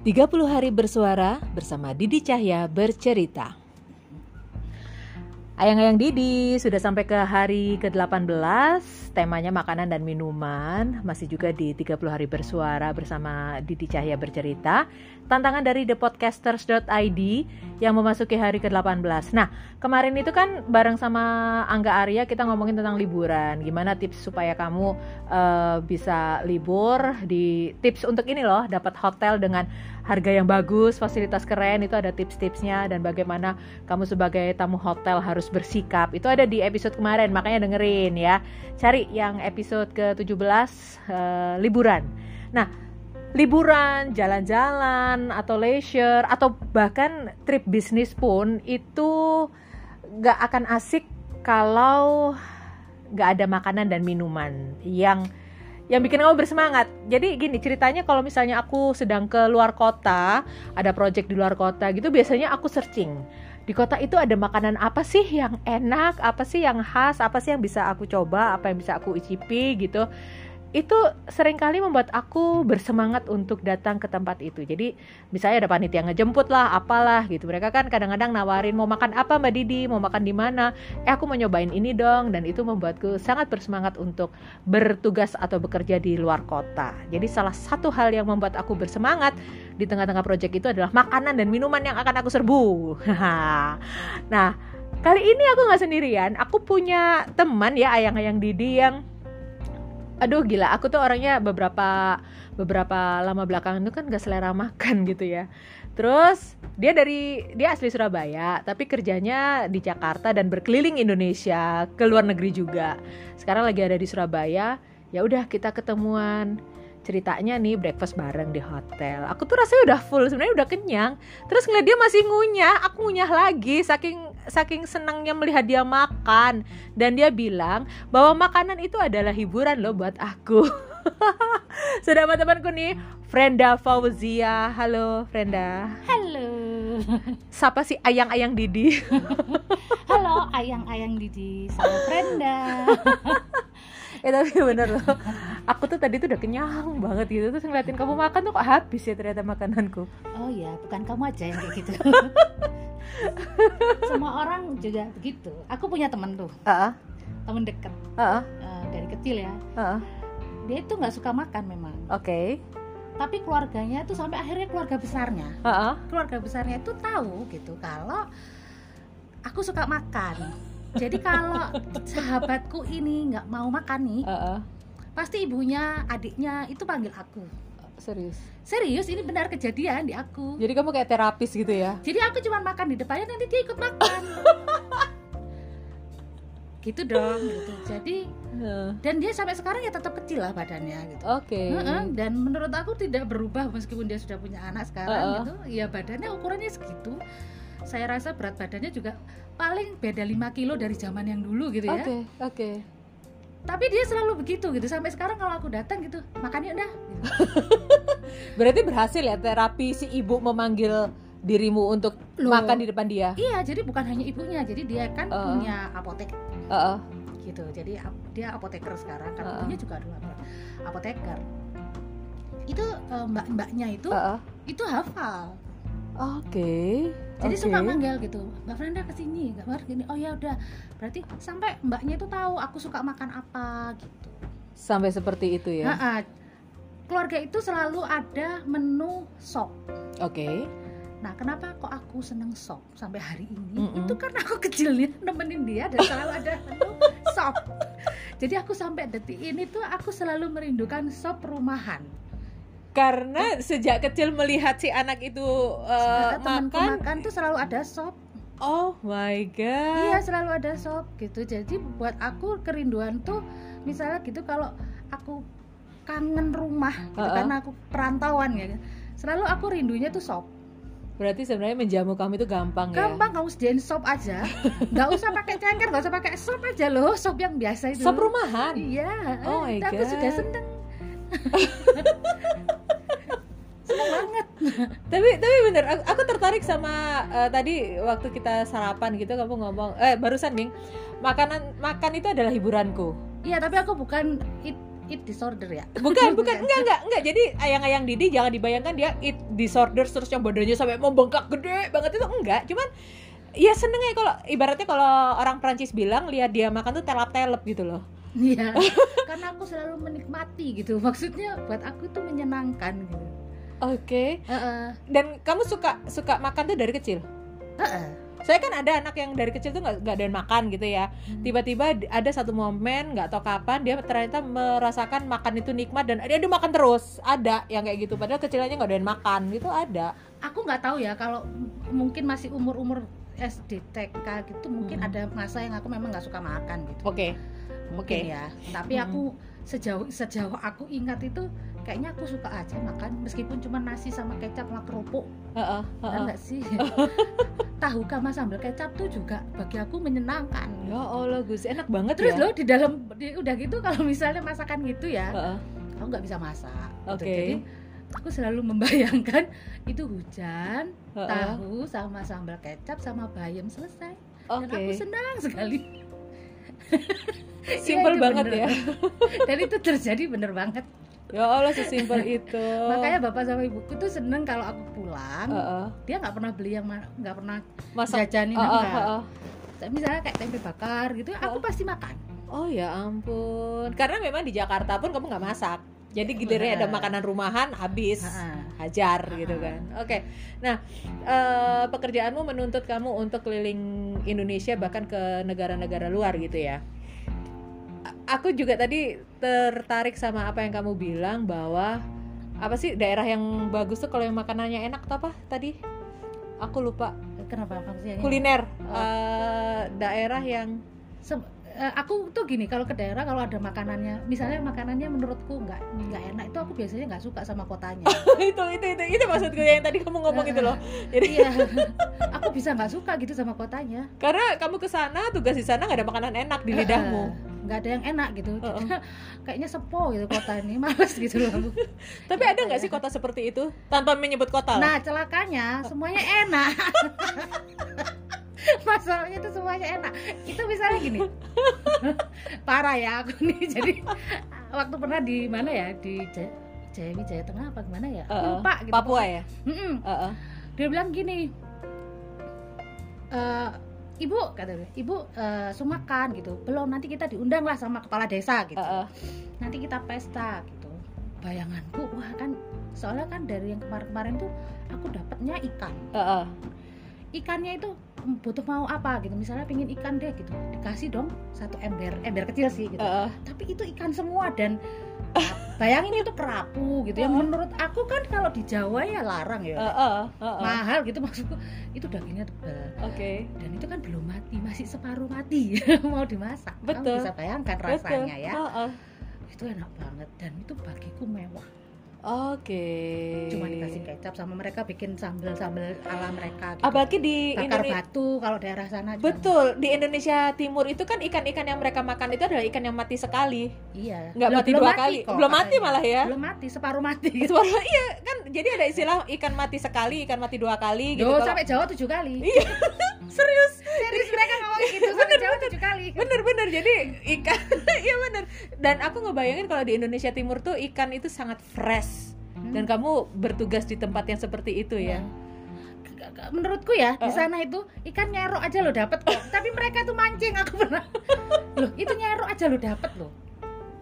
30 hari bersuara bersama Didi Cahya bercerita. Ayang-ayang Didi sudah sampai ke hari ke-18 Temanya makanan dan minuman. Masih juga di 30 hari bersuara bersama Didi Cahya bercerita. Tantangan dari thepodcasters.id Yang memasuki hari ke-18 Nah kemarin itu kan bareng sama Angga Arya Kita ngomongin tentang liburan. Gimana tips supaya kamu uh, bisa libur di Tips untuk ini loh Dapat hotel dengan harga yang bagus, fasilitas keren Itu ada tips-tipsnya Dan bagaimana kamu sebagai tamu hotel harus bersikap. Itu ada di episode kemarin makanya dengerin ya. Cari yang episode ke-17 uh, liburan. Nah liburan jalan-jalan atau leisure atau bahkan trip bisnis pun itu gak akan asik kalau gak ada makanan dan minuman. Yang yang bikin kamu bersemangat. Jadi gini ceritanya kalau misalnya aku sedang ke luar kota, ada project di luar kota gitu, biasanya aku searching di kota itu ada makanan apa sih yang enak, apa sih yang khas, apa sih yang bisa aku coba, apa yang bisa aku icipi gitu itu sering kali membuat aku bersemangat untuk datang ke tempat itu. Jadi misalnya ada panitia ngejemput lah, apalah gitu. Mereka kan kadang-kadang nawarin mau makan apa Mbak Didi, mau makan di mana. Eh aku mau nyobain ini dong dan itu membuatku sangat bersemangat untuk bertugas atau bekerja di luar kota. Jadi salah satu hal yang membuat aku bersemangat di tengah-tengah proyek itu adalah makanan dan minuman yang akan aku serbu. nah, kali ini aku nggak sendirian. Aku punya teman ya ayang-ayang Didi yang aduh gila. Aku tuh orangnya beberapa beberapa lama belakangan itu kan gak selera makan gitu ya. Terus dia dari dia asli Surabaya tapi kerjanya di Jakarta dan berkeliling Indonesia ke luar negeri juga. Sekarang lagi ada di Surabaya. Ya udah kita ketemuan. Ceritanya nih breakfast bareng di hotel. Aku tuh rasanya udah full sebenarnya udah kenyang. Terus ngeliat dia masih ngunyah. Aku ngunyah lagi saking saking senangnya melihat dia makan. Dan dia bilang bahwa makanan itu adalah hiburan loh buat aku. Sudah sama temanku nih Frenda Fauzia. Halo Frenda. Halo. Siapa sih ayang-ayang Didi? Halo ayang-ayang Didi. Saya Frenda. Eh tapi bener loh. Aku tuh tadi tuh udah kenyang banget gitu. Terus ngeliatin kamu makan tuh kok habis ya ternyata makananku. Oh ya bukan kamu aja yang kayak gitu semua orang juga begitu aku punya temen tuh uh -uh. temen deket uh -uh. Uh, dari kecil ya uh -uh. dia itu nggak suka makan memang oke okay. tapi keluarganya tuh sampai akhirnya keluarga besarnya uh -uh. keluarga besarnya itu tahu gitu kalau aku suka makan jadi kalau sahabatku ini nggak mau makan nih uh -uh. pasti ibunya adiknya itu panggil aku serius serius ini benar kejadian di aku jadi kamu kayak terapis gitu ya jadi aku cuma makan di depannya nanti dia ikut makan gitu dong gitu jadi dan dia sampai sekarang ya tetap kecil lah badannya gitu oke okay. dan menurut aku tidak berubah meskipun dia sudah punya anak sekarang uh -uh. gitu ya badannya ukurannya segitu saya rasa berat badannya juga paling beda 5 kilo dari zaman yang dulu gitu ya. Oke, okay, oke. Okay. Tapi dia selalu begitu gitu sampai sekarang kalau aku datang gitu makannya udah. Gitu. Berarti berhasil ya terapi si ibu memanggil dirimu untuk Loh, makan di depan dia. Iya, jadi bukan hanya ibunya, jadi dia kan uh. punya apotek. Uh -uh. Gitu. Jadi dia apoteker sekarang kan uh -uh. ibunya juga adalah apoteker. Itu uh, mbak-mbaknya itu uh -uh. itu hafal Oke. Okay. Jadi okay. suka manggil gitu, Mbak Frenda ke sini, Mbak Mar gini. Oh ya udah, berarti sampai mbaknya itu tahu aku suka makan apa gitu. Sampai seperti itu ya? Ha-ha. Keluarga itu selalu ada menu sop. Oke. Okay. Nah, kenapa kok aku seneng sop sampai hari ini? Mm -mm. Itu karena aku kecilnya nemenin dia dan selalu ada menu sop. Jadi aku sampai detik ini tuh aku selalu merindukan sop rumahan karena sejak kecil melihat si anak itu uh, makan makan tuh selalu ada sop oh my god iya selalu ada sop gitu jadi buat aku kerinduan tuh misalnya gitu kalau aku kangen rumah gitu, uh -uh. karena aku perantauan ya selalu aku rindunya tuh sop Berarti sebenarnya menjamu kamu itu gampang, gampang ya? Gampang, kamu sediain sop aja. Gak usah pakai cengker, gak usah pakai sop aja loh, sop yang biasa itu. Sop rumahan. Iya. Oh my god. Aku sudah seneng. banget. Tapi tapi bener aku, aku tertarik sama uh, tadi waktu kita sarapan gitu kamu ngomong eh barusan Bing makanan makan itu adalah hiburanku. Iya tapi aku bukan it, eat disorder ya. Bukan bukan. enggak enggak enggak. Jadi ayang-ayang Didi jangan dibayangkan dia eat disorder terus yang badannya sampai membengkak gede banget itu enggak. Cuman ya seneng ya kalau ibaratnya kalau orang Prancis bilang lihat dia makan tuh telap-telep gitu loh. Iya, karena aku selalu menikmati gitu. Maksudnya buat aku tuh menyenangkan gitu. Oke. Okay. Uh -uh. Dan kamu suka suka makan tuh dari kecil? Uh -uh. Saya kan ada anak yang dari kecil tuh nggak nggak ada makan gitu ya. Tiba-tiba hmm. ada satu momen nggak tahu kapan dia ternyata merasakan makan itu nikmat dan dia, dia makan terus. Ada yang kayak gitu. Padahal kecilannya nggak ada makan gitu ada. Aku nggak tahu ya kalau mungkin masih umur-umur SD TK gitu mungkin hmm. ada masa yang aku memang nggak suka makan gitu. Oke. Okay. Mungkin okay. ya. Tapi hmm. aku sejauh sejauh aku ingat itu kayaknya aku suka aja makan meskipun cuma nasi sama kecap sama kerupuk uh, uh, uh, enggak sih tahu sama sambal kecap tuh juga bagi aku menyenangkan ya Allah Gus enak banget terus ya loh di dalam di, udah gitu kalau misalnya masakan gitu ya uh, uh. aku nggak bisa masak gitu. okay. jadi aku selalu membayangkan itu hujan uh, uh. tahu sama sambal kecap sama bayam selesai okay. dan aku senang sekali Simpel ya, banget bener. ya. Dan itu terjadi bener banget ya Allah sesimpel itu makanya bapak sama ibuku tuh seneng kalau aku pulang uh -uh. dia nggak pernah beli yang nggak pernah Masak, jajanin uh -uh, enggak uh -uh. misalnya kayak tempe bakar gitu aku uh. pasti makan oh ya ampun karena memang di Jakarta pun kamu nggak masak jadi giliran ada makanan rumahan habis hajar gitu kan. Oke. Okay. nah uh, pekerjaanmu menuntut kamu untuk keliling Indonesia bahkan ke negara-negara luar gitu ya. Aku juga tadi tertarik sama apa yang kamu bilang bahwa apa sih daerah yang bagus tuh kalau yang makanannya enak tuh apa tadi? Aku lupa. Kenapa? Maksudnya? Kuliner. Oh. uh, daerah yang Sem uh, aku tuh gini kalau ke daerah kalau ada makanannya misalnya makanannya menurutku nggak nggak enak itu aku biasanya nggak suka sama kotanya. Itu itu itu itu maksudku yang tadi kamu ngomong uh, itu loh. Jadi iya, aku bisa nggak suka gitu sama kotanya. Karena kamu ke sana tugas di sana nggak ada makanan enak di lidahmu. uh, nggak ada yang enak gitu. Uh -uh. kayaknya sepo gitu kota ini males gitu loh. Tapi ada nggak sih kota seperti itu? Tanpa menyebut kota nah celakanya semuanya enak masalahnya itu semuanya enak. Itu misalnya gini. Parah ya aku nih. Jadi waktu pernah di mana ya? Di Jaya Jaya Tengah apa gimana ya? Uh, lupa gitu Papua ya? Mm -mm. Uh, uh. dia bilang gini uh, ibu kata dia ibu uh, sumakan gitu. Belum nanti kita diundang lah sama kepala desa gitu. Uh, uh. nanti kita pesta gitu. Bayanganku wah kan soalnya kan dari yang kemarin-kemarin tuh aku dapatnya ikan. Uh, uh. ikannya itu butuh mau apa? Gitu. Misalnya pingin ikan deh gitu. Dikasih dong satu ember ember kecil sih gitu. Uh, uh. tapi itu ikan semua dan bayangin itu kerapu gitu. Yang menurut aku kan kalau di Jawa ya larang ya. Uh, uh, uh, uh. mahal gitu maksudku. Itu dagingnya tebal. Oke. Okay. dan itu kan belum mati masih separuh mati. Mau dimasak. Betul. Kamu bisa bayangkan rasanya ya. Uh, uh. itu enak banget. Dan itu bagiku mewah Oke. Okay. Cuma dikasih kecap sama mereka bikin sambel-sambel ala mereka. Gitu. Apalagi di bakar Indone... batu kalau daerah sana. Betul. Di Indonesia Timur itu kan ikan-ikan yang mereka makan itu adalah ikan yang mati sekali. Iya. Nggak mati dua mati kali. Kok, belum mati malah ya. Belum mati, separuh mati. Gitu. Separuh iya kan. Jadi ada istilah ikan mati sekali, ikan mati dua kali. Gitu. Duh, sampai Jawa tujuh kali. Iya. Serius. Serius mereka ngomong gitu sampai Jawa tujuh kali. Bener bener. Jadi ikan. Iya bener. Dan aku ngebayangin kalau di Indonesia Timur tuh ikan itu sangat fresh hmm. dan kamu bertugas di tempat yang seperti itu ya? Nah, menurutku ya uh. di sana itu ikan nyerok aja lo dapet kok. Tapi mereka tuh mancing aku pernah. Loh itu nyerok aja lo dapet loh.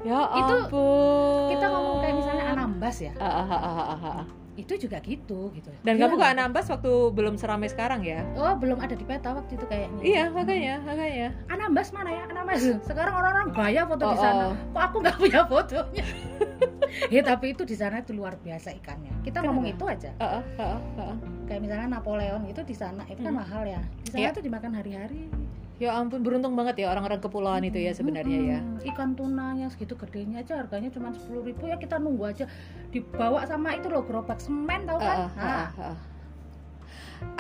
Ya itu ampun. kita ngomong kayak misalnya anambas ya. Uh, uh, uh, uh, uh itu juga gitu gitu. Dan kamu ke Anambas waktu belum seramai sekarang ya? Oh belum ada di peta waktu itu kayaknya. Iya makanya makanya. Anambas mana ya? Anambas. Sekarang orang-orang gaya foto oh, di sana. Oh. kok aku nggak punya fotonya ya tapi itu di sana itu luar biasa ikannya kita Kenapa? ngomong itu aja uh, uh, uh, uh. kayak misalnya Napoleon itu di sana itu kan hmm. mahal ya di sana yeah. itu dimakan hari-hari Ya ampun beruntung banget ya orang-orang kepulauan itu ya sebenarnya ya. Ikan tuna yang segitu gedenya aja harganya cuma sepuluh ribu ya kita nunggu aja dibawa sama itu loh gerobak semen tau kan? Uh, uh, uh, uh.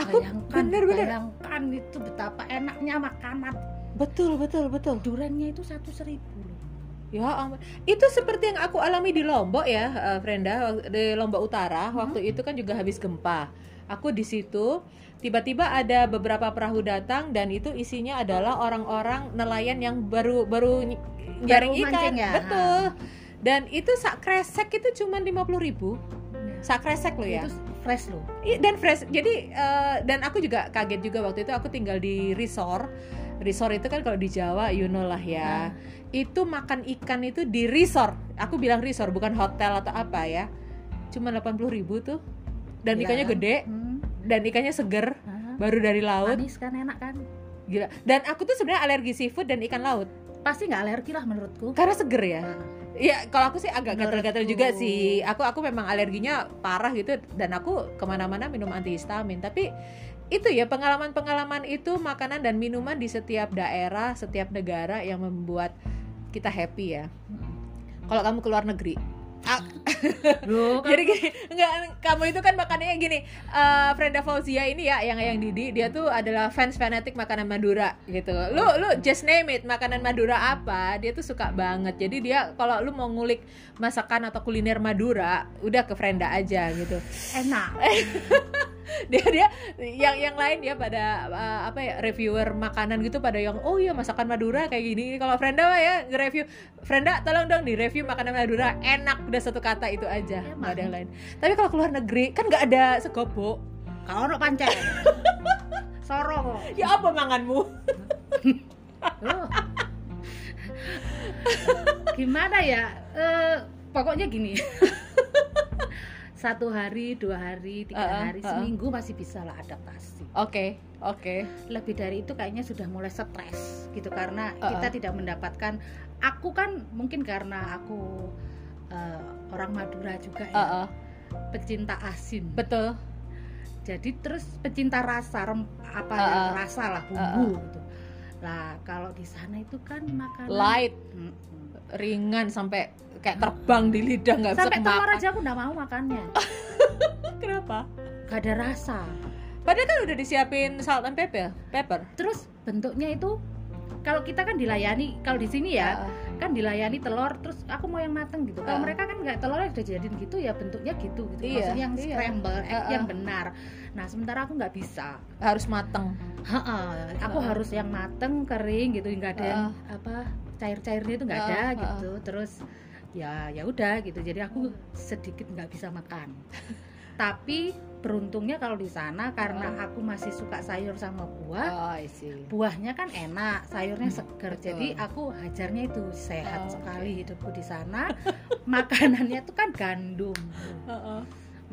Aku bayangkan, bener, bener. bayangkan itu betapa enaknya makanan. Betul betul betul. Durennya itu satu seribu. Ya ampun. Itu seperti yang aku alami di Lombok ya, uh, Frenda, di Lombok Utara. Hmm? Waktu itu kan juga habis gempa. Aku di situ tiba-tiba ada beberapa perahu datang dan itu isinya adalah orang-orang nelayan yang baru baru nyaring ikan ya? betul dan itu sak kresek itu cuma lima puluh ribu ya. sak kresek lo ya itu fresh lo dan fresh jadi uh, dan aku juga kaget juga waktu itu aku tinggal di resort resort itu kan kalau di Jawa you know lah ya hmm. Itu makan ikan itu di resort. Aku bilang resort bukan hotel atau apa ya. Cuma delapan puluh ribu tuh. Dan ya. ikannya gede. Hmm. dan ikannya seger. Uh-huh. baru dari laut. Manis kan enak kan? Gila. Dan aku tuh sebenarnya alergi seafood dan ikan laut. Pasti nggak alergi lah menurutku. Karena seger ya? Iya, kalau aku sih agak gatal-gatal juga sih. Aku aku memang alerginya parah gitu. Dan aku ke mana-mana minum antihistamin. Tapi itu ya pengalaman-pengalaman itu makanan dan minuman di setiap daerah, setiap negara yang membuat kita happy ya. Kalau kamu keluar negeri, Loh, kan? Jadi gini, enggak kamu itu kan makannya gini. Uh, Frenda Fauzia ini ya yang yang Didi, dia tuh adalah fans fanatik makanan Madura gitu. Lu lu just name it, makanan Madura apa, dia tuh suka banget. Jadi dia kalau lu mau ngulik masakan atau kuliner Madura, udah ke Frenda aja gitu. Enak. dia dia yang yang lain dia pada uh, apa ya reviewer makanan gitu pada yang oh iya masakan Madura kayak gini. Kalau Frenda mah ya nge-review Frenda tolong dong di review makanan Madura. Enak udah satu kata itu aja. Ya, nggak ada yang lain. Tapi kalau keluar negeri kan nggak ada segopo kalau pancen. Soro ya apa manganmu? Oh. gimana ya? Uh, pokoknya gini satu hari dua hari tiga uh, hari uh, seminggu masih bisa lah adaptasi oke okay, oke okay. lebih dari itu kayaknya sudah mulai stres gitu karena uh, kita tidak mendapatkan aku kan mungkin karena aku uh, orang Madura juga ya uh, uh. pecinta asin betul jadi terus pecinta rasa rem, apa uh, uh. rasa lah bumbu uh, uh. gitu lah kalau di sana itu kan makanan light hmm, ringan sampai kayak terbang di lidah nggak bisa sampai telur aja aku nggak mau makannya kenapa gak ada rasa padahal kan udah disiapin salt and pepper pepper terus bentuknya itu kalau kita kan dilayani kalau di sini ya uh. kan dilayani telur terus aku mau yang mateng gitu kalau uh. mereka kan nggak telurnya udah jadiin gitu ya bentuknya gitu gitu iya, maksudnya yang iya. scramble uh, uh. yang benar nah sementara aku nggak bisa harus mateng ha -ha. aku uh. harus yang mateng kering gitu nggak ada uh. yang apa cair-cairnya itu nggak ada uh, uh. gitu terus ya ya udah gitu jadi aku sedikit nggak bisa makan tapi beruntungnya kalau di sana karena oh. aku masih suka sayur sama buah oh, buahnya kan enak sayurnya seger Betul. jadi aku hajarnya itu sehat oh, sekali okay. hidupku di sana makanannya itu kan gandum oh, oh.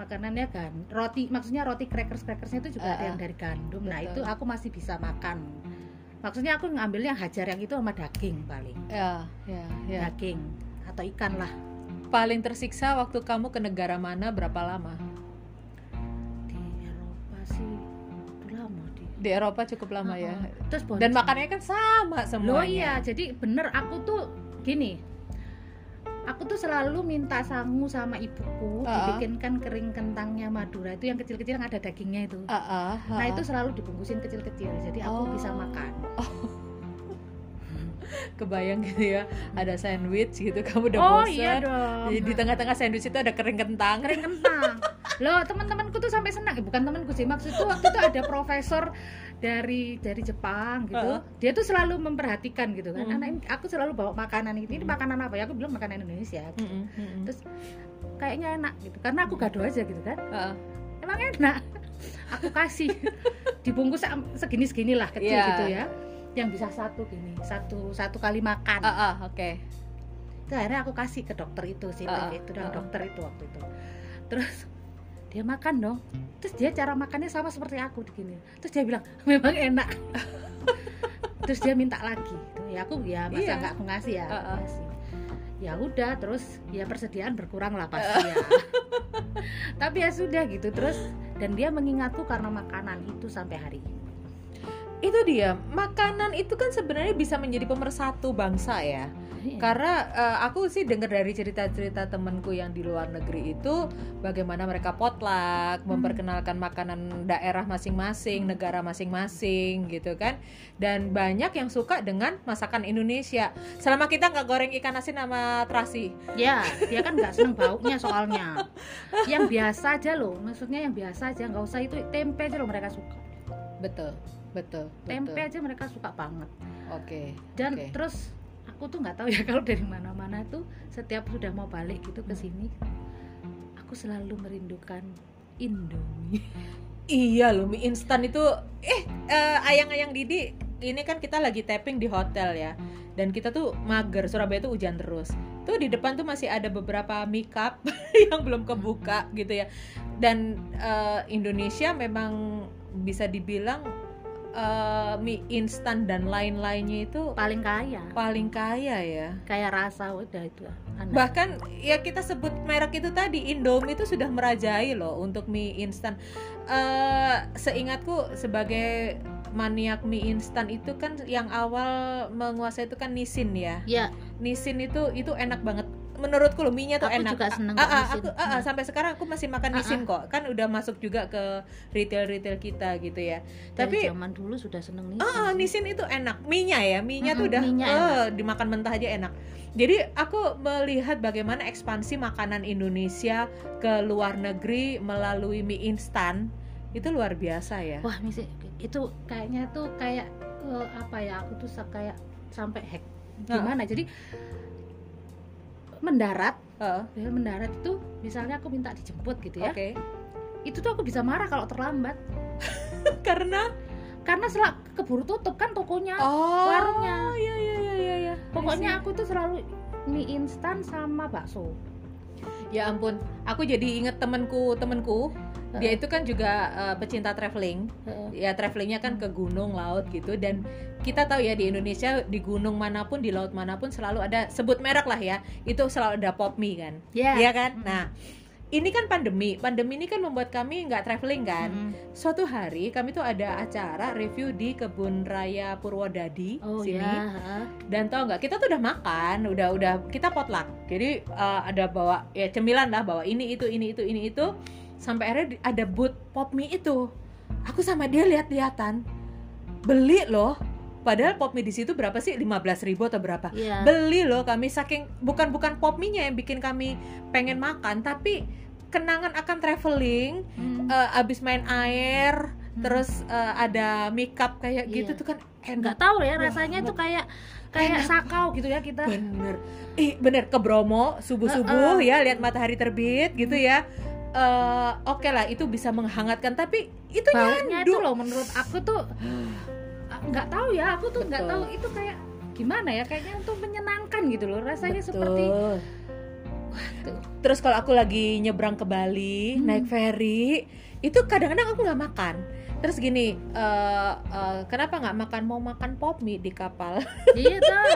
makanannya kan roti maksudnya roti crackers crackersnya itu juga uh, ada yang dari gandum Betul. nah itu aku masih bisa makan maksudnya aku ngambilnya hajar yang itu sama daging paling ya, ya, ya. daging atau ikan lah paling tersiksa waktu kamu ke negara mana berapa lama di Eropa sih lama di di Eropa cukup lama uh -huh. ya terus dan makannya kan sama semuanya Loh iya jadi bener aku tuh gini aku tuh selalu minta sangu sama ibuku uh -uh. dibikinkan kering kentangnya Madura itu yang kecil-kecil yang ada dagingnya itu uh -uh. Uh -uh. nah itu selalu dibungkusin kecil-kecil jadi aku oh. bisa makan oh kebayang gitu ya ada sandwich gitu kamu udah oh, bosan iya dong. di, tengah-tengah sandwich itu ada kering kentang kering kentang loh teman-temanku tuh sampai senang bukan temanku sih maksudku waktu itu ada profesor dari dari Jepang gitu uh. dia tuh selalu memperhatikan gitu kan mm. anak ini aku selalu bawa makanan ini ini makanan apa ya aku bilang makanan Indonesia gitu. mm -hmm. terus kayaknya enak gitu karena aku gado aja gitu kan uh. emang enak aku kasih dibungkus segini segini lah kecil yeah. gitu ya yang bisa satu gini satu satu kali makan. Uh, uh, oke. Okay. itu akhirnya aku kasih ke dokter itu sih uh, itu dan uh, dokter itu waktu itu. Terus dia makan dong. Terus dia cara makannya sama seperti aku begini. Terus dia bilang memang enak. Terus dia minta lagi. Ya aku ya masa iya. nggak aku ngasih ya uh, uh. ngasih. Ya udah terus ya persediaan berkurang lah pasti ya. Tapi ya sudah gitu. Terus dan dia mengingatku karena makanan itu sampai hari ini itu dia. Makanan itu kan sebenarnya bisa menjadi pemersatu bangsa ya. Iya. karena uh, aku sih dengar dari cerita-cerita temanku yang di luar negeri itu bagaimana mereka potluck hmm. memperkenalkan makanan daerah masing-masing negara masing-masing gitu kan. Dan banyak yang suka dengan masakan Indonesia. Selama kita nggak goreng ikan asin sama terasi. Ya dia kan nggak seneng baunya soalnya. Yang biasa aja loh maksudnya yang biasa aja nggak usah itu tempe aja loh mereka suka. Betul betul tempe betul. aja mereka suka banget. Oke okay, dan okay. terus aku tuh nggak tahu ya kalau dari mana-mana tuh setiap sudah mau balik gitu ke sini aku selalu merindukan Indomie. Iya loh mie instan itu eh uh, ayang-ayang Didi ini kan kita lagi tapping di hotel ya. Dan kita tuh mager Surabaya tuh hujan terus. Tuh di depan tuh masih ada beberapa mie cup yang belum kebuka gitu ya. Dan uh, Indonesia memang bisa dibilang uh, mie instan dan lain-lainnya itu paling kaya. paling kaya ya. Kayak rasa udah itu Anak. bahkan ya kita sebut merek itu tadi Indomie itu sudah merajai loh untuk mie instan. Uh, seingatku sebagai maniak mie instan itu kan yang awal menguasai itu kan Nissin ya. Ya. Nissin itu itu enak banget menurutku lo mie-nya tuh aku enak. juga seneng ah, ah, aku ah, ah, sampai sekarang aku masih makan nisin ah, ah. kok. Kan udah masuk juga ke retail-retail kita gitu ya. Dari Tapi zaman dulu sudah seneng nisin. Ah, ah nisin itu enak. Mie-nya ya, mie-nya tuh udah uh, dimakan mentah aja enak. Jadi aku melihat bagaimana ekspansi makanan Indonesia ke luar negeri melalui mie instan itu luar biasa ya. Wah, misi itu kayaknya tuh kayak uh, apa ya? Aku tuh kayak sampai hack gimana. Uh. Jadi mendarat. Uh. mendarat itu misalnya aku minta dijemput gitu ya. Okay. itu tuh aku bisa marah kalau terlambat. Karena? Karena setelah keburu tutup kan tokonya oh, warungnya. iya iya iya iya ya. pokoknya aku tuh selalu mie instan sama bakso. Ya ampun aku jadi inget temenku temenku dia itu kan juga uh, pecinta traveling. Ya travelingnya kan ke gunung laut gitu. Dan kita tahu ya di Indonesia di gunung mana pun di laut mana pun selalu ada sebut merek lah ya itu selalu ada pop mie kan. Yeah. ya kan? Nah ini kan pandemi. Pandemi ini kan membuat kami nggak traveling kan. Mm-hmm. suatu hari kami tuh ada acara review di kebun raya Purwodadi oh, sini. yeah. dan tau nggak kita tuh udah makan udah udah kita potluck. Jadi uh, ada bawa ya cemilan lah bawa ini itu ini itu ini itu sampai akhirnya ada boot pop mie itu aku sama dia lihat-lihatan beli loh Padahal pop mie di situ berapa sih? 15 ribu atau berapa? Yeah. Beli loh kami saking bukan bukan pop mie-nya yang bikin kami pengen makan, tapi kenangan akan traveling, hmm. uh, abis main air, hmm. terus uh, ada makeup kayak yeah. gitu tuh kan enak. Nggak tahu ya rasanya tuh kayak kayak enak. sakau gitu ya kita. Bener, ih bener ke Bromo subuh subuh uh, uh. ya lihat matahari terbit gitu ya uh, oke okay lah itu bisa menghangatkan tapi itu baunya itu loh menurut aku tuh nggak tahu ya aku tuh nggak tahu itu kayak gimana ya kayaknya untuk menyenangkan gitu loh rasanya Betul. seperti Waduh. Terus kalau aku lagi nyebrang ke Bali hmm. naik ferry, itu kadang-kadang aku nggak makan. Terus gini, uh, uh, kenapa nggak makan? Mau makan pop mie di kapal? Iya tuh.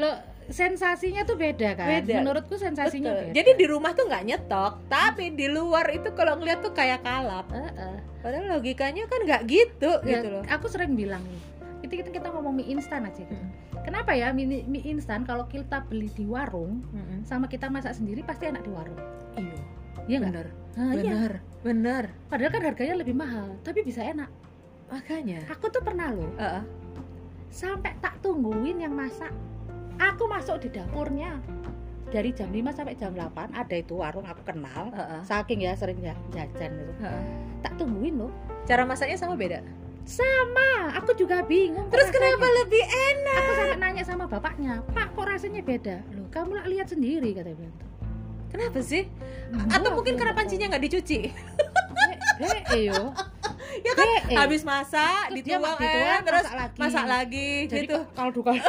Lo sensasinya tuh beda kan beda. menurutku sensasinya Betul. beda jadi di rumah tuh nggak nyetok tapi di luar itu kalau ngeliat tuh kayak kalap uh -uh. padahal logikanya kan nggak gitu ya, gitu loh aku sering bilang nih itu kita kita ngomong mie instan aja gitu hmm. kenapa ya mie, mie instan kalau kita beli di warung hmm. sama kita masak sendiri pasti enak di warung iya iya bener nah, bener iya. bener padahal kan harganya lebih mahal tapi bisa enak makanya aku tuh pernah loh uh -uh. sampai tak tungguin yang masak aku masuk di dapurnya. Dari jam 5 sampai jam 8 ada itu warung aku kenal. Uh -uh. saking ya sering jajan gitu uh -uh. tak tungguin loh. Cara masaknya sama beda? Sama. Aku juga bingung. Terus kenapa lebih enak? Aku sampai nanya sama bapaknya pak kok rasanya beda? Loh kamu lah lihat sendiri kata bilang kenapa sih? Atau mungkin karena pancinya nggak dicuci? Eh, eh, yo. Ya kan? Be, habis masak dituang, dituang eh, terus masak lagi, masak lagi Jadi gitu. kaldu kaldu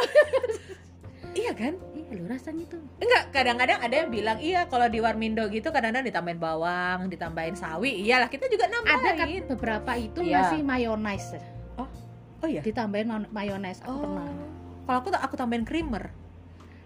Iya kan? Iya lo rasanya tuh. Enggak, kadang-kadang ada yang bilang iya kalau di Warmindo gitu kadang-kadang ditambahin bawang, ditambahin sawi. Iyalah, kita juga nambahin. Ada kan beberapa itu iya. masih mayonaise. Oh. Oh iya. Ditambahin mayonaise aku oh. pernah. Kalau aku aku tambahin creamer.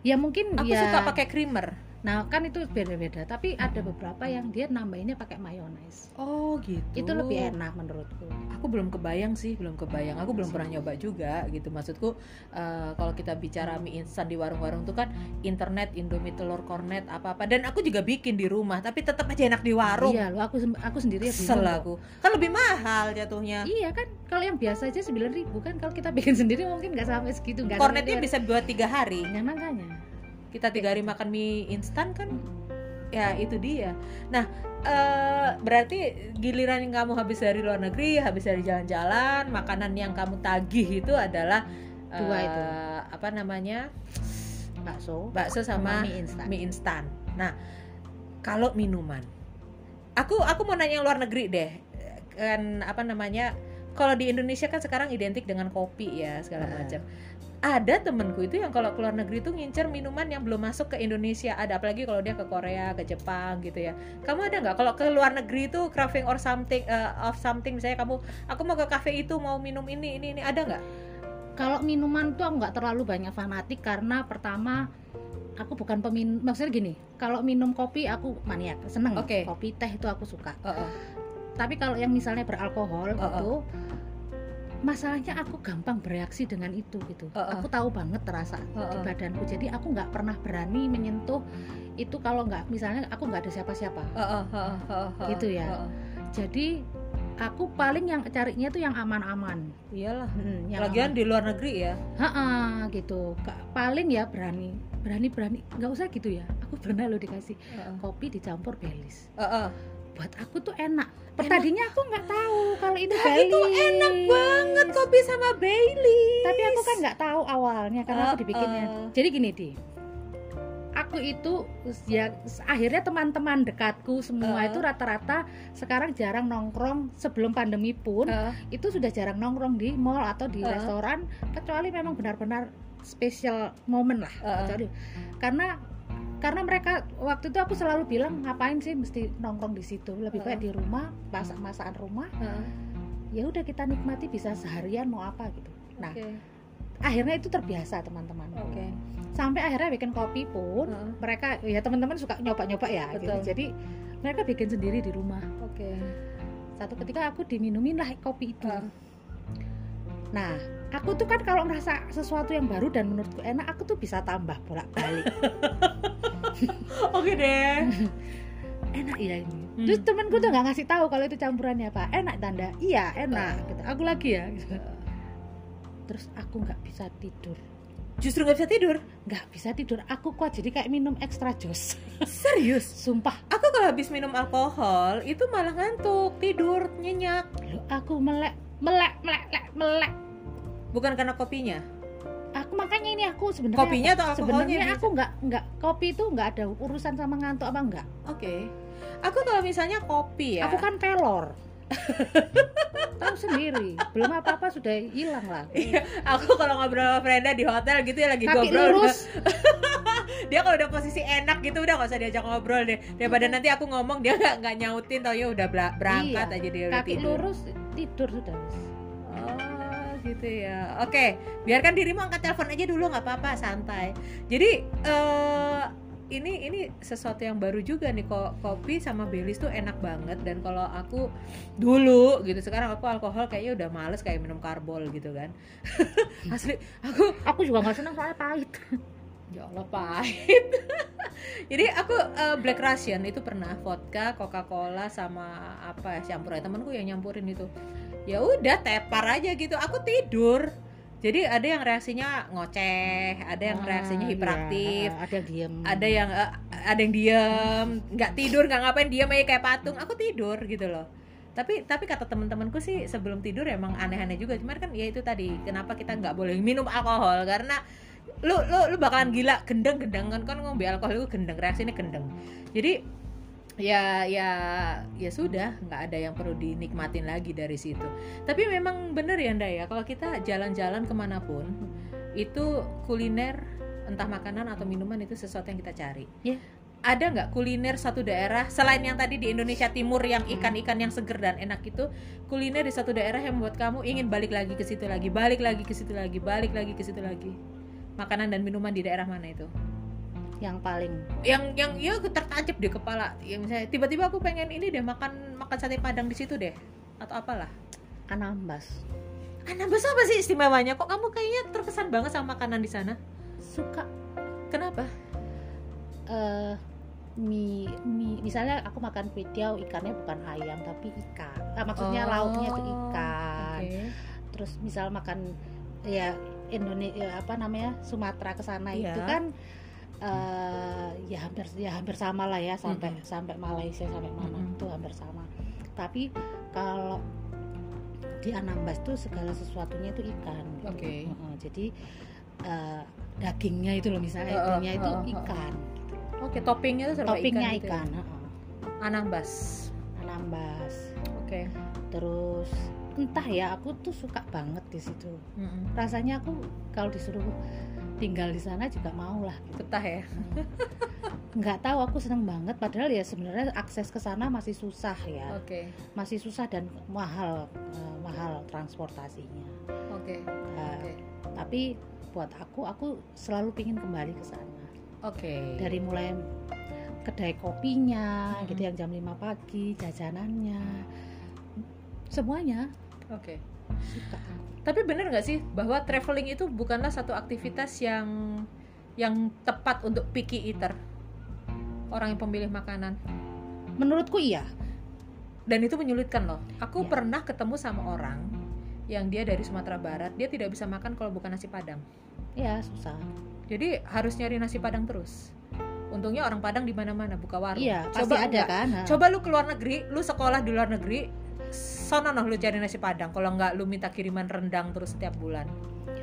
Ya mungkin aku ya. suka pakai creamer Nah, kan itu beda-beda, tapi ada beberapa yang dia nambahinnya pakai mayones. Oh, gitu. Itu lebih enak menurutku. Aku belum kebayang sih, belum kebayang. Aku belum pernah nyoba juga gitu. Maksudku uh, kalau kita bicara mie instan di warung-warung tuh kan internet, Indomie telur kornet apa-apa dan aku juga bikin di rumah, tapi tetap aja enak di warung. Iya, lo aku aku sendiri ya Kesel aku. Kan lebih mahal jatuhnya. Iya kan, kalau yang biasa aja sembilan ribu kan kalau kita bikin sendiri mungkin nggak sampai segitu. Kornetnya bisa buat tiga hari. Nah, makanya kita tiga hari makan mie instan kan? Ya itu dia. Nah uh, berarti giliran yang kamu habis dari luar negeri habis dari jalan-jalan makanan yang kamu tagih itu adalah dua uh, itu apa namanya? Bakso bakso sama, mie instan. mie instan. Nah kalau minuman. Aku aku mau nanya yang luar negeri deh. Kan apa namanya? Kalau di Indonesia kan sekarang identik dengan kopi ya segala macam ada temenku itu yang kalau keluar negeri itu ngincer minuman yang belum masuk ke Indonesia ada apalagi kalau dia ke Korea ke Jepang gitu ya kamu ada nggak kalau ke luar negeri itu craving or something uh, of something misalnya kamu aku mau ke cafe itu mau minum ini ini ini ada nggak kalau minuman tuh aku nggak terlalu banyak fanatik karena pertama aku bukan pemin maksudnya gini kalau minum kopi aku maniak seneng okay. kopi teh itu aku suka uh -uh. tapi kalau yang misalnya beralkohol uh -uh. itu masalahnya aku gampang bereaksi dengan itu gitu uh -uh. aku tahu banget terasa uh -uh. di badanku jadi aku nggak pernah berani menyentuh itu kalau nggak misalnya aku nggak ada siapa-siapa uh -uh. uh -uh. gitu ya uh -uh. jadi aku paling yang carinya tuh yang aman-aman iyalah hmm, yang lagian aman. di luar negeri ya ha gitu paling ya berani berani berani nggak usah gitu ya aku pernah lo dikasih uh -uh. kopi dicampur belis uh -uh. Buat aku tuh enak pertadinya aku nggak tahu kalau itu nah, itu enak banget kopi sama Baileys tapi aku kan nggak tahu awalnya karena uh, aku dibikinnya uh. jadi gini di aku itu ya akhirnya teman-teman dekatku semua uh. itu rata-rata sekarang jarang nongkrong sebelum pandemi pun uh. itu sudah jarang nongkrong di mall atau di uh. restoran kecuali memang benar-benar spesial momen lah uh. kecuali karena karena mereka waktu itu aku selalu bilang ngapain sih mesti nongkrong di situ lebih baik di rumah masak masakan rumah ya udah kita nikmati bisa seharian mau apa gitu nah okay. akhirnya itu terbiasa teman-teman okay sampai akhirnya bikin kopi pun uh. mereka ya teman-teman suka nyoba-nyoba ya gitu. jadi mereka bikin sendiri di rumah okay. satu ketika aku diminumin lah kopi itu uh. nah aku tuh kan kalau merasa sesuatu yang baru dan menurutku enak aku tuh bisa tambah bolak-balik oke okay deh enak ya ini hmm. terus temanku tuh nggak ngasih tahu kalau itu campurannya apa enak tanda iya enak gitu. aku lagi ya gitu. terus aku nggak bisa tidur Justru nggak bisa tidur? Nggak bisa tidur. Aku kuat jadi kayak minum extra jus. Serius? Sumpah. Aku kalau habis minum alkohol itu malah ngantuk, tidur, nyenyak. Loh, aku melek, melek, melek, melek, melek. Bukan karena kopinya? Aku makanya ini aku sebenarnya kopinya atau? Sebenarnya aku nggak nggak kopi itu nggak ada urusan sama ngantuk apa enggak. Oke. Okay. Aku kalau misalnya kopi ya. Aku kan pelor tahu sendiri belum apa apa sudah hilang lah iya, aku kalau ngobrol sama Freda di hotel gitu ya lagi Kaki ngobrol lurus. dia kalau udah posisi enak gitu udah gak usah diajak ngobrol deh daripada nanti aku ngomong dia nggak nggak nyautin tau ya udah berangkat iya, aja dia kaki tidur. lurus tidur sudah gitu ya. Oke biarkan dirimu angkat telepon aja dulu nggak apa-apa santai. Jadi uh, ini ini sesuatu yang baru juga nih kok kopi sama Baileys tuh enak banget. Dan kalau aku dulu gitu sekarang aku alkohol kayaknya udah males kayak minum karbol gitu kan. Asli aku aku juga nggak senang soalnya pahit. Ya Allah pahit. Jadi aku uh, Black Russian itu pernah vodka Coca Cola sama apa ya temanku yang nyampurin itu ya udah tepar aja gitu aku tidur jadi ada yang reaksinya ngoceh, ada yang ah, reaksinya iya. hiperaktif, iya, ada yang diem, ada yang uh, ada yang diem, nggak tidur, nggak ngapain diem aja kayak patung. Aku tidur gitu loh. Tapi tapi kata teman-temanku sih sebelum tidur emang aneh-aneh juga. Cuman kan ya itu tadi kenapa kita nggak boleh minum alkohol karena lu lu lu bakalan gila gendeng gendeng kan kan ngombe alkohol itu gendeng reaksinya gendeng. Jadi ya ya ya sudah nggak ada yang perlu dinikmatin lagi dari situ. Tapi memang bener ya ndak ya kalau kita jalan-jalan ke mana pun itu kuliner entah makanan atau minuman itu sesuatu yang kita cari. Yeah. ada nggak kuliner satu daerah selain yang tadi di Indonesia Timur yang ikan-ikan yang seger dan enak itu kuliner di satu daerah yang membuat kamu ingin balik lagi ke situ lagi balik lagi ke situ lagi balik lagi ke situ lagi? Makanan dan minuman di daerah mana itu yang paling. Yang yang ya tertancap di kepala. Yang misalnya tiba-tiba aku pengen ini deh makan makan sate padang di situ deh. Atau apalah. Anambas. Anambas apa sih istimewanya? Kok kamu kayaknya terkesan banget sama makanan di sana? Suka. Kenapa? Uh, mie mie misalnya aku makan kue ikannya bukan ayam tapi ikan. Nah, maksudnya oh, lauknya itu ikan. okay. terus misal makan ya Indonesia apa namanya Sumatera ke sana yeah. itu kan uh, ya hampir ya hampir sama lah ya sampai mm -hmm. sampai Malaysia sampai mana mm -hmm. itu hampir sama tapi kalau di Anambas tuh segala sesuatunya itu ikan. Gitu. Oke. Okay. Uh, jadi uh, dagingnya itu loh misalnya uh, uh, itu uh, uh, ikan. Gitu. Oke, okay, toppingnya itu toppingnya ikan. Gitu ya? ikan. Ya? Anambas. Anambas. Oke. Okay. Terus entah ya aku tuh suka banget di situ. Mm -hmm. Rasanya aku kalau disuruh tinggal di sana juga mau lah gitu. betah ya nggak tahu aku seneng banget padahal ya sebenarnya akses ke sana masih susah ya okay. masih susah dan mahal uh, mahal transportasinya oke okay. uh, okay. tapi buat aku aku selalu pingin kembali ke sana oke okay. dari mulai kedai kopinya hmm. gitu yang jam 5 pagi jajanannya semuanya oke okay. suka tapi bener nggak sih bahwa traveling itu bukanlah satu aktivitas yang yang tepat untuk picky eater? Orang yang pemilih makanan. Menurutku iya. Dan itu menyulitkan loh. Aku ya. pernah ketemu sama orang yang dia dari Sumatera Barat dia tidak bisa makan kalau bukan nasi padang. Ya susah. Jadi harus nyari nasi padang terus. Untungnya orang Padang di mana-mana buka warung. Iya, coba ada kan. Coba lu ke luar negeri, lu sekolah di luar negeri, sono noh lu cari nasi padang kalau nggak lu minta kiriman rendang terus setiap bulan.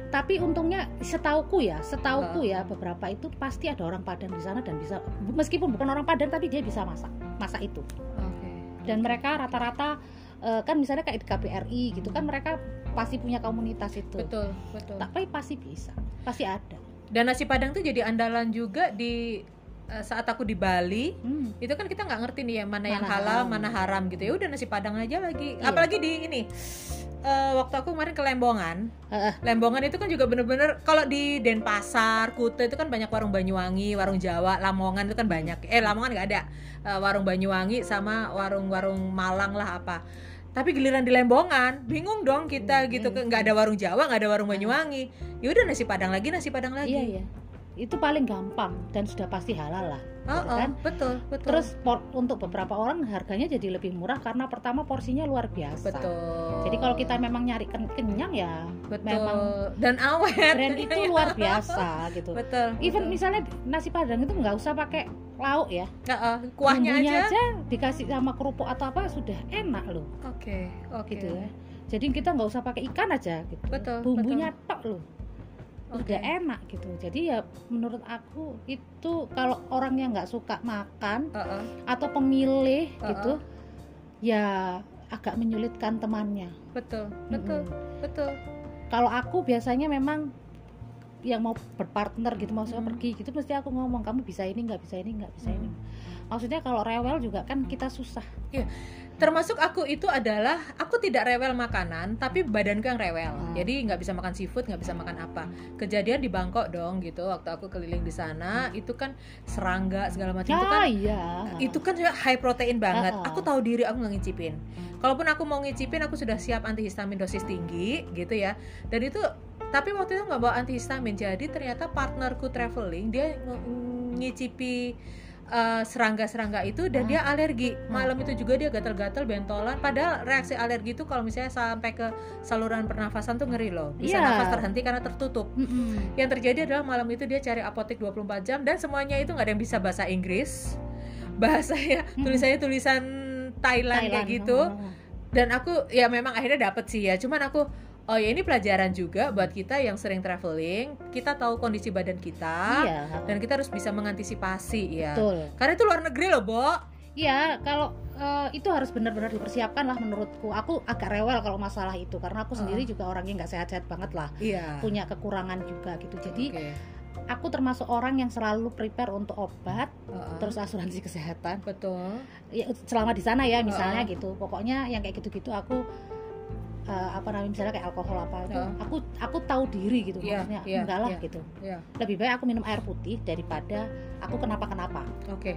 Tapi untungnya setauku ya setauku ya beberapa itu pasti ada orang Padang di sana dan bisa meskipun bukan orang Padang tapi dia bisa masak masak itu. Okay. dan mereka rata-rata uh, kan misalnya kayak di KPRI gitu kan mereka pasti punya komunitas itu. Betul betul. Tapi pasti bisa pasti ada. Dan nasi padang tuh jadi andalan juga di Eh, saat aku di Bali hmm. itu kan kita nggak ngerti nih ya mana, mana yang halal haram. mana haram gitu. Ya udah nasi padang aja lagi. Iya. apalagi di ini uh, waktu aku kemarin ke Lembongan. Uh. Lembongan itu kan juga bener-bener kalau di Denpasar Kuta itu kan banyak warung Banyuwangi warung Jawa Lamongan itu kan banyak. Eh Lamongan nggak ada. Uh, warung Banyuwangi sama warung-warung Malang lah apa. Tapi giliran di Lembongan bingung dong kita hmm, gitu. iya. nggak ada warung Jawa nggak ada warung Banyuwangi. Ya udah nasi padang lagi nasi padang lagi. Iya, iya itu paling gampang dan sudah pasti halal lah oh, gitu kan? betul betul. Terus por, untuk beberapa orang harganya jadi lebih murah karena pertama porsinya luar biasa. Betul. Jadi kalau kita memang nyari kenyang ya betul. memang dan awet. brand itu luar biasa gitu. Betul even betul. misalnya nasi padang itu nggak usah pakai lauk ya. Uh, uh, kuahnya aja. aja dikasih sama kerupuk atau apa sudah enak loh. Oke okay, oke. Okay. gitu ya. Jadi kita nggak usah pakai ikan aja gitu betul bumbunya betul. tok loh okay. udah enak gitu jadi ya menurut aku itu kalau orang yang nggak suka makan uh -uh. atau pemilih uh -uh. gitu ya agak menyulitkan temannya betul betul mm -hmm. betul kalau aku biasanya memang yang mau berpartner gitu mau saya hmm. pergi gitu mesti aku ngomong kamu bisa ini nggak bisa ini nggak bisa hmm. ini maksudnya kalau rewel juga kan kita susah iya termasuk aku itu adalah aku tidak rewel makanan tapi badanku yang rewel hmm. jadi nggak bisa makan seafood nggak bisa makan apa kejadian di Bangkok dong gitu waktu aku keliling di sana itu kan serangga segala macam ya, itu kan iya. itu kan high protein banget uh -uh. aku tahu diri aku nggak ngicipin kalaupun aku mau ngicipin aku sudah siap antihistamin dosis tinggi gitu ya dan itu tapi waktu itu nggak bawa antihistamin jadi ternyata partnerku traveling dia ngicipi serangga-serangga itu dan dia alergi. Malam itu juga dia gatal-gatal bentolan. Padahal reaksi alergi itu kalau misalnya sampai ke saluran pernafasan tuh ngeri loh. Bisa yeah. nafas terhenti karena tertutup. Mm -hmm. yang terjadi adalah malam itu dia cari apotek 24 jam dan semuanya itu nggak ada yang bisa bahasa Inggris. Bahasanya mm -hmm. tulisannya tulisan Thailand, Thailand. kayak gitu dan aku ya memang akhirnya dapet sih ya. Cuman aku Oh ya ini pelajaran juga buat kita yang sering traveling, kita tahu kondisi badan kita iya. dan kita harus bisa mengantisipasi ya. Betul. Karena itu luar negeri loh, Bo. Iya, kalau uh, itu harus benar-benar dipersiapkan lah menurutku. Aku agak rewel kalau masalah itu karena aku sendiri uh. juga orangnya nggak sehat-sehat banget lah. Iya. Punya kekurangan juga gitu. Jadi okay. aku termasuk orang yang selalu prepare untuk obat, uh-uh. terus asuransi kesehatan. Betul. Ya, selama di sana ya misalnya uh-uh. gitu. Pokoknya yang kayak gitu-gitu aku uh, apa namanya misalnya kayak alkohol apa itu uh. aku aku tahu diri gitu yeah, maksudnya yeah, enggak lah yeah, gitu yeah. lebih baik aku minum air putih daripada aku kenapa kenapa oke okay.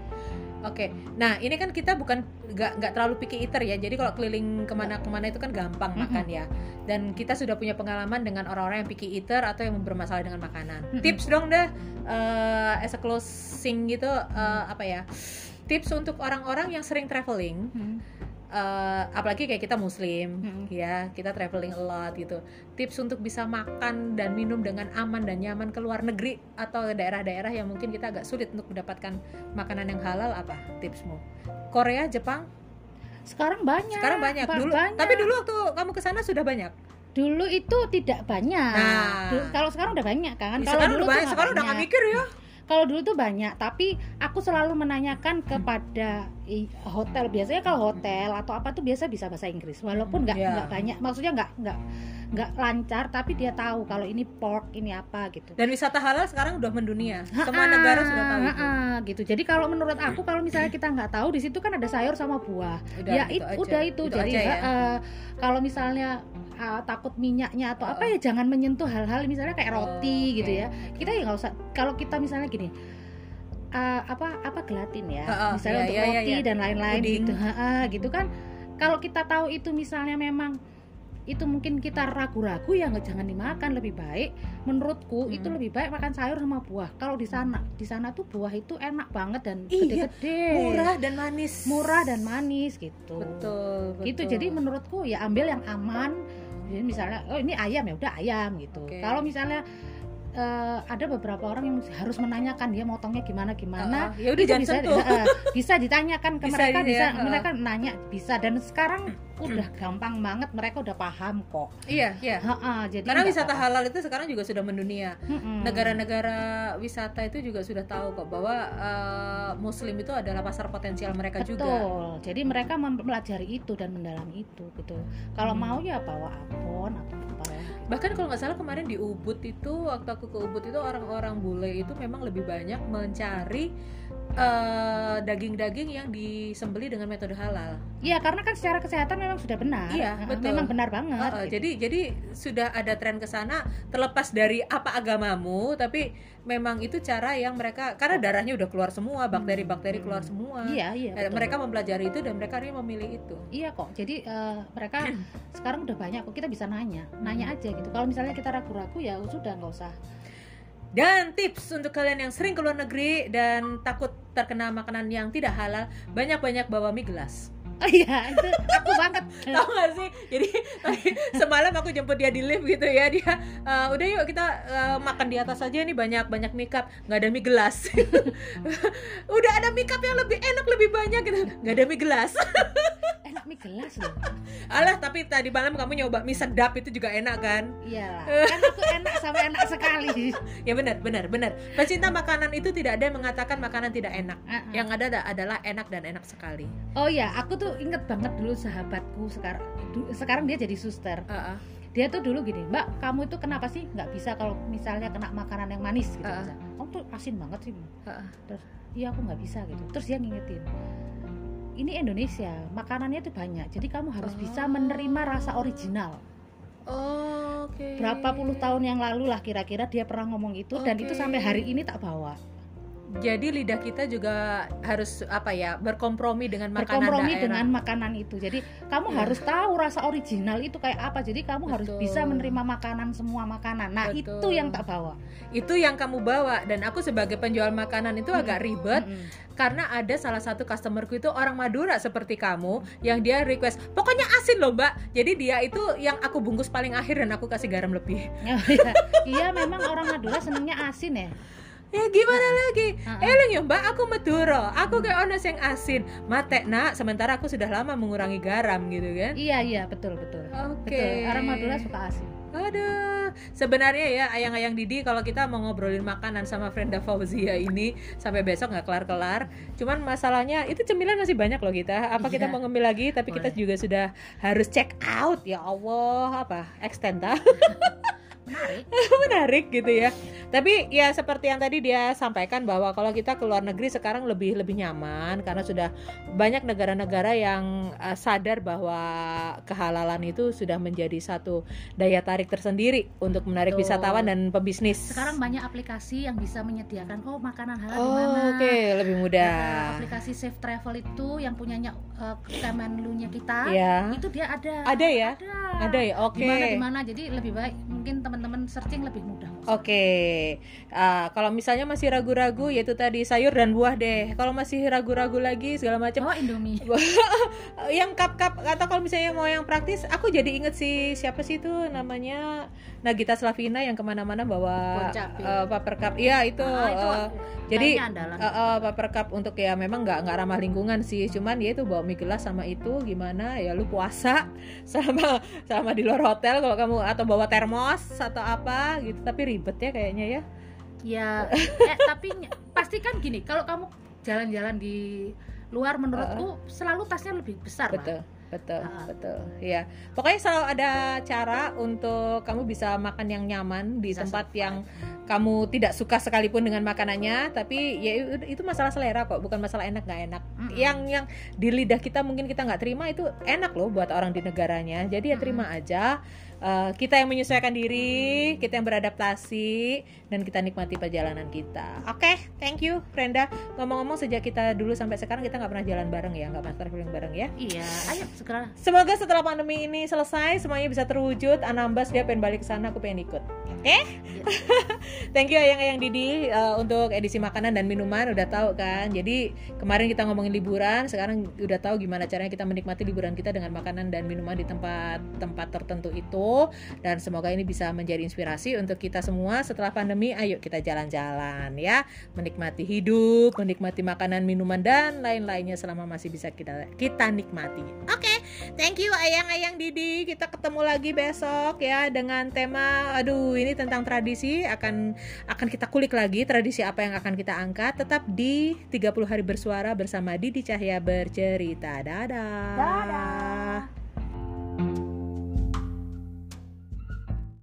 Oke, okay. nah ini kan kita bukan nggak nggak terlalu picky eater ya. Jadi kalau keliling ke mana-kemana itu kan gampang mm -hmm. makan ya. Dan kita sudah punya pengalaman dengan orang-orang yang picky eater atau yang bermasalah dengan makanan. Mm -hmm. Tips dong deh, uh, as a closing gitu uh, apa ya? Tips untuk orang-orang yang sering traveling. Mm -hmm uh, apalagi kayak kita muslim hmm. ya kita traveling a lot gitu. Tips untuk bisa makan dan minum dengan aman dan nyaman ke luar negeri atau daerah-daerah yang mungkin kita agak sulit untuk mendapatkan makanan yang halal apa tipsmu? Korea Jepang? Sekarang banyak. Sekarang banyak. Ba dulu banyak. tapi dulu waktu kamu ke sana sudah banyak? Dulu itu tidak banyak. Nah. dulu, kalau sekarang udah banyak kan? Kalau dulu udah banyak, sekarang udah gak mikir ya. Kalau dulu tuh banyak tapi aku selalu menanyakan kepada hotel. Biasanya kalau hotel atau apa tuh biasa bisa bahasa Inggris. Walaupun nggak yeah. nggak banyak maksudnya nggak nggak nggak lancar tapi dia tahu kalau ini pork ini apa gitu. Dan wisata halal sekarang udah mendunia. Semua ha -ha, negara sudah tahu ha -ha, gitu. Jadi kalau menurut aku kalau misalnya kita nggak tahu di situ kan ada sayur sama buah. Udah, ya itu it, udah itu, itu jadi ya? uh, kalau misalnya uh, takut minyaknya atau apa ya jangan menyentuh hal-hal misalnya kayak roti oh, gitu ya. kita ya nggak usah kalau kita misalnya gini uh, apa apa gelatin ya. Uh, uh, misalnya iya, untuk iya, roti iya, dan lain-lain gitu. Uh, gitu kan. Kalau kita tahu itu misalnya memang itu mungkin kita ragu-ragu ya nggak jangan dimakan lebih baik. Menurutku hmm. itu lebih baik makan sayur sama buah. Kalau di sana di sana tuh buah itu enak banget dan iya, gede-gede. murah dan manis. Murah dan manis gitu. Betul, betul. gitu jadi menurutku ya ambil yang aman. Jadi misalnya oh ini ayam ya udah ayam gitu. Okay. kalau misalnya uh, ada beberapa orang yang harus menanyakan dia motongnya gimana gimana. Uh, ya udah bisa uh, bisa ditanyakan ke bisa mereka bisa uh. mereka nanya bisa dan sekarang udah gampang banget mereka udah paham kok. Iya iya. Ha -ha, jadi karena wisata apa. halal itu sekarang juga sudah mendunia. Negara-negara wisata itu juga sudah tahu kok bahwa uh, Muslim itu adalah pasar potensial mereka Betul. juga. Betul. Jadi mereka mempelajari itu dan mendalami itu gitu. Kalau hmm. mau ya bawa abon atau apa bahkan kalau nggak salah kemarin di Ubud itu waktu aku ke Ubud itu orang-orang bule itu memang lebih banyak mencari daging daging-daging yang disembeli dengan metode halal. Iya, karena kan secara kesehatan memang sudah benar. Iya, betul. Memang benar banget. Uh, uh, gitu. Jadi jadi sudah ada tren ke sana terlepas dari apa agamamu, tapi memang itu cara yang mereka karena darahnya udah keluar semua, bakteri-bakteri keluar hmm. semua. Iya, iya. Betul. Mereka mempelajari itu dan mereka ini memilih itu. Iya kok. Jadi uh, mereka sekarang udah banyak kok kita bisa nanya, nanya hmm. aja gitu. Kalau misalnya kita ragu-ragu ya sudah nggak usah dan tips untuk kalian yang sering keluar negeri dan takut terkena makanan yang tidak halal, banyak-banyak bawa mie gelas. Oh iya, itu aku banget. Tahu gak sih? Jadi semalam aku jemput dia di lift gitu ya. Dia uh, udah yuk kita uh, makan di atas aja nih banyak banyak mie cup, nggak ada mie gelas. udah ada mie cup yang lebih enak lebih banyak gitu, nggak ada mie gelas. enak mie gelas loh. Alah, tapi tadi malam kamu nyoba mie sedap itu juga enak kan? Iya Kan aku enak sama enak sekali. ya benar, benar, benar. Pecinta makanan itu tidak ada yang mengatakan makanan tidak enak. Uh -uh. Yang ada adalah enak dan enak sekali. Oh iya, aku tuh tuh inget banget dulu sahabatku sekarang sekarang dia jadi suster uh -uh. dia tuh dulu gini mbak kamu itu kenapa sih nggak bisa kalau misalnya kena makanan yang manis gitu uh -uh. kamu tuh asin banget sih uh -uh. terus iya aku nggak bisa gitu terus dia ngingetin ini Indonesia makanannya tuh banyak jadi kamu harus oh. bisa menerima rasa original oh, okay. berapa puluh tahun yang lalu lah kira-kira dia pernah ngomong itu okay. dan itu sampai hari ini tak bawa jadi lidah kita juga harus apa ya berkompromi dengan makanan berkompromi daerah. dengan makanan itu jadi kamu ya. harus tahu rasa original itu kayak apa jadi kamu Betul. harus bisa menerima makanan semua makanan nah Betul. itu yang tak bawa itu yang kamu bawa dan aku sebagai penjual makanan itu hmm. agak ribet hmm. karena ada salah satu customerku itu orang Madura seperti kamu yang dia request pokoknya asin loh mbak jadi dia itu yang aku bungkus paling akhir dan aku kasih garam lebih iya, iya memang orang Madura senengnya asin ya ya gimana lagi uh-uh. eh lu mbak aku Maduro aku kayak ono yang asin mate nak sementara aku sudah lama mengurangi garam gitu kan iya iya betul betul oke okay. orang Madura suka asin Aduh, sebenarnya ya ayang-ayang Didi kalau kita mau ngobrolin makanan sama Frenda Fauzia ini sampai besok nggak kelar-kelar. Cuman masalahnya itu cemilan masih banyak loh kita. Apa iya. kita mau ngambil lagi? Tapi Boleh. kita juga sudah harus check out ya Allah apa extend menarik. Menarik gitu ya. Tapi ya seperti yang tadi dia sampaikan bahwa kalau kita ke luar negeri sekarang lebih lebih nyaman karena sudah banyak negara-negara yang uh, sadar bahwa kehalalan itu sudah menjadi satu daya tarik tersendiri untuk menarik Betul. wisatawan dan pebisnis. Sekarang banyak aplikasi yang bisa menyediakan oh makanan halal oh, di mana? oke okay. lebih mudah. Uh, aplikasi Safe Travel itu yang punyanya uh, Kemenlu-nya kita ya. itu dia ada. Ada ya? Ada, ada ya? Oke. Okay. Gimana gimana jadi lebih baik mungkin teman teman-teman searching lebih mudah Oke, okay. uh, kalau misalnya masih ragu-ragu, yaitu tadi sayur dan buah deh. Kalau masih ragu-ragu lagi segala macam. Oh Indomie. yang cup-cup atau kalau misalnya mau yang praktis, aku jadi inget sih siapa sih itu namanya Nagita Slavina yang ke mana-mana bawa uh, paper cup. Iya itu. Ah, itu uh, jadi uh, uh, paper cup untuk ya memang nggak nggak ramah lingkungan sih. Cuman ya itu bawa mie gelas sama itu gimana ya lu puasa sama sama di luar hotel kalau kamu atau bawa termos atau apa gitu. Tapi ribet ya kayaknya ya. Ya eh, tapi pasti kan gini kalau kamu jalan-jalan di luar menurutku uh, selalu tasnya lebih besar betul lah betul uh. betul. Ya pokoknya selalu ada cara untuk kamu bisa makan yang nyaman di bisa tempat yang kamu tidak suka sekalipun dengan makanannya tapi ya itu masalah selera kok bukan masalah enak nggak enak. Yang yang di lidah kita mungkin kita nggak terima itu enak loh buat orang di negaranya. Jadi ya terima aja uh, kita yang menyesuaikan diri, kita yang beradaptasi, dan kita nikmati perjalanan kita. Oke, okay, thank you, Brenda. Ngomong-ngomong sejak kita dulu sampai sekarang kita nggak pernah jalan bareng ya, nggak pernah traveling bareng ya? Iya, ayo sekarang. Semoga setelah pandemi ini selesai, semuanya bisa terwujud. Anambas dia pengen balik ke sana, aku pengen ikut. Oke? Okay? Iya. thank you ayang-ayang Didi uh, untuk edisi makanan dan minuman udah tahu kan. Jadi kemarin kita ngomongin liburan, sekarang udah tahu gimana caranya kita menikmati liburan kita dengan makanan dan minuman di tempat-tempat tertentu itu dan semoga ini bisa menjadi inspirasi untuk kita semua setelah pandemi. Ayo kita jalan-jalan ya. Menikmati hidup menikmati makanan minuman dan lain-lainnya selama masih bisa kita kita nikmati. Oke okay, thank you ayang-ayang Didi. Kita ketemu lagi besok ya dengan tema aduh ini tentang tradisi. Akan akan kita kulik lagi tradisi apa yang akan kita angkat. Tetap di 30 hari bersuara bersama Didi Cahya bercerita. Dadah. Dadah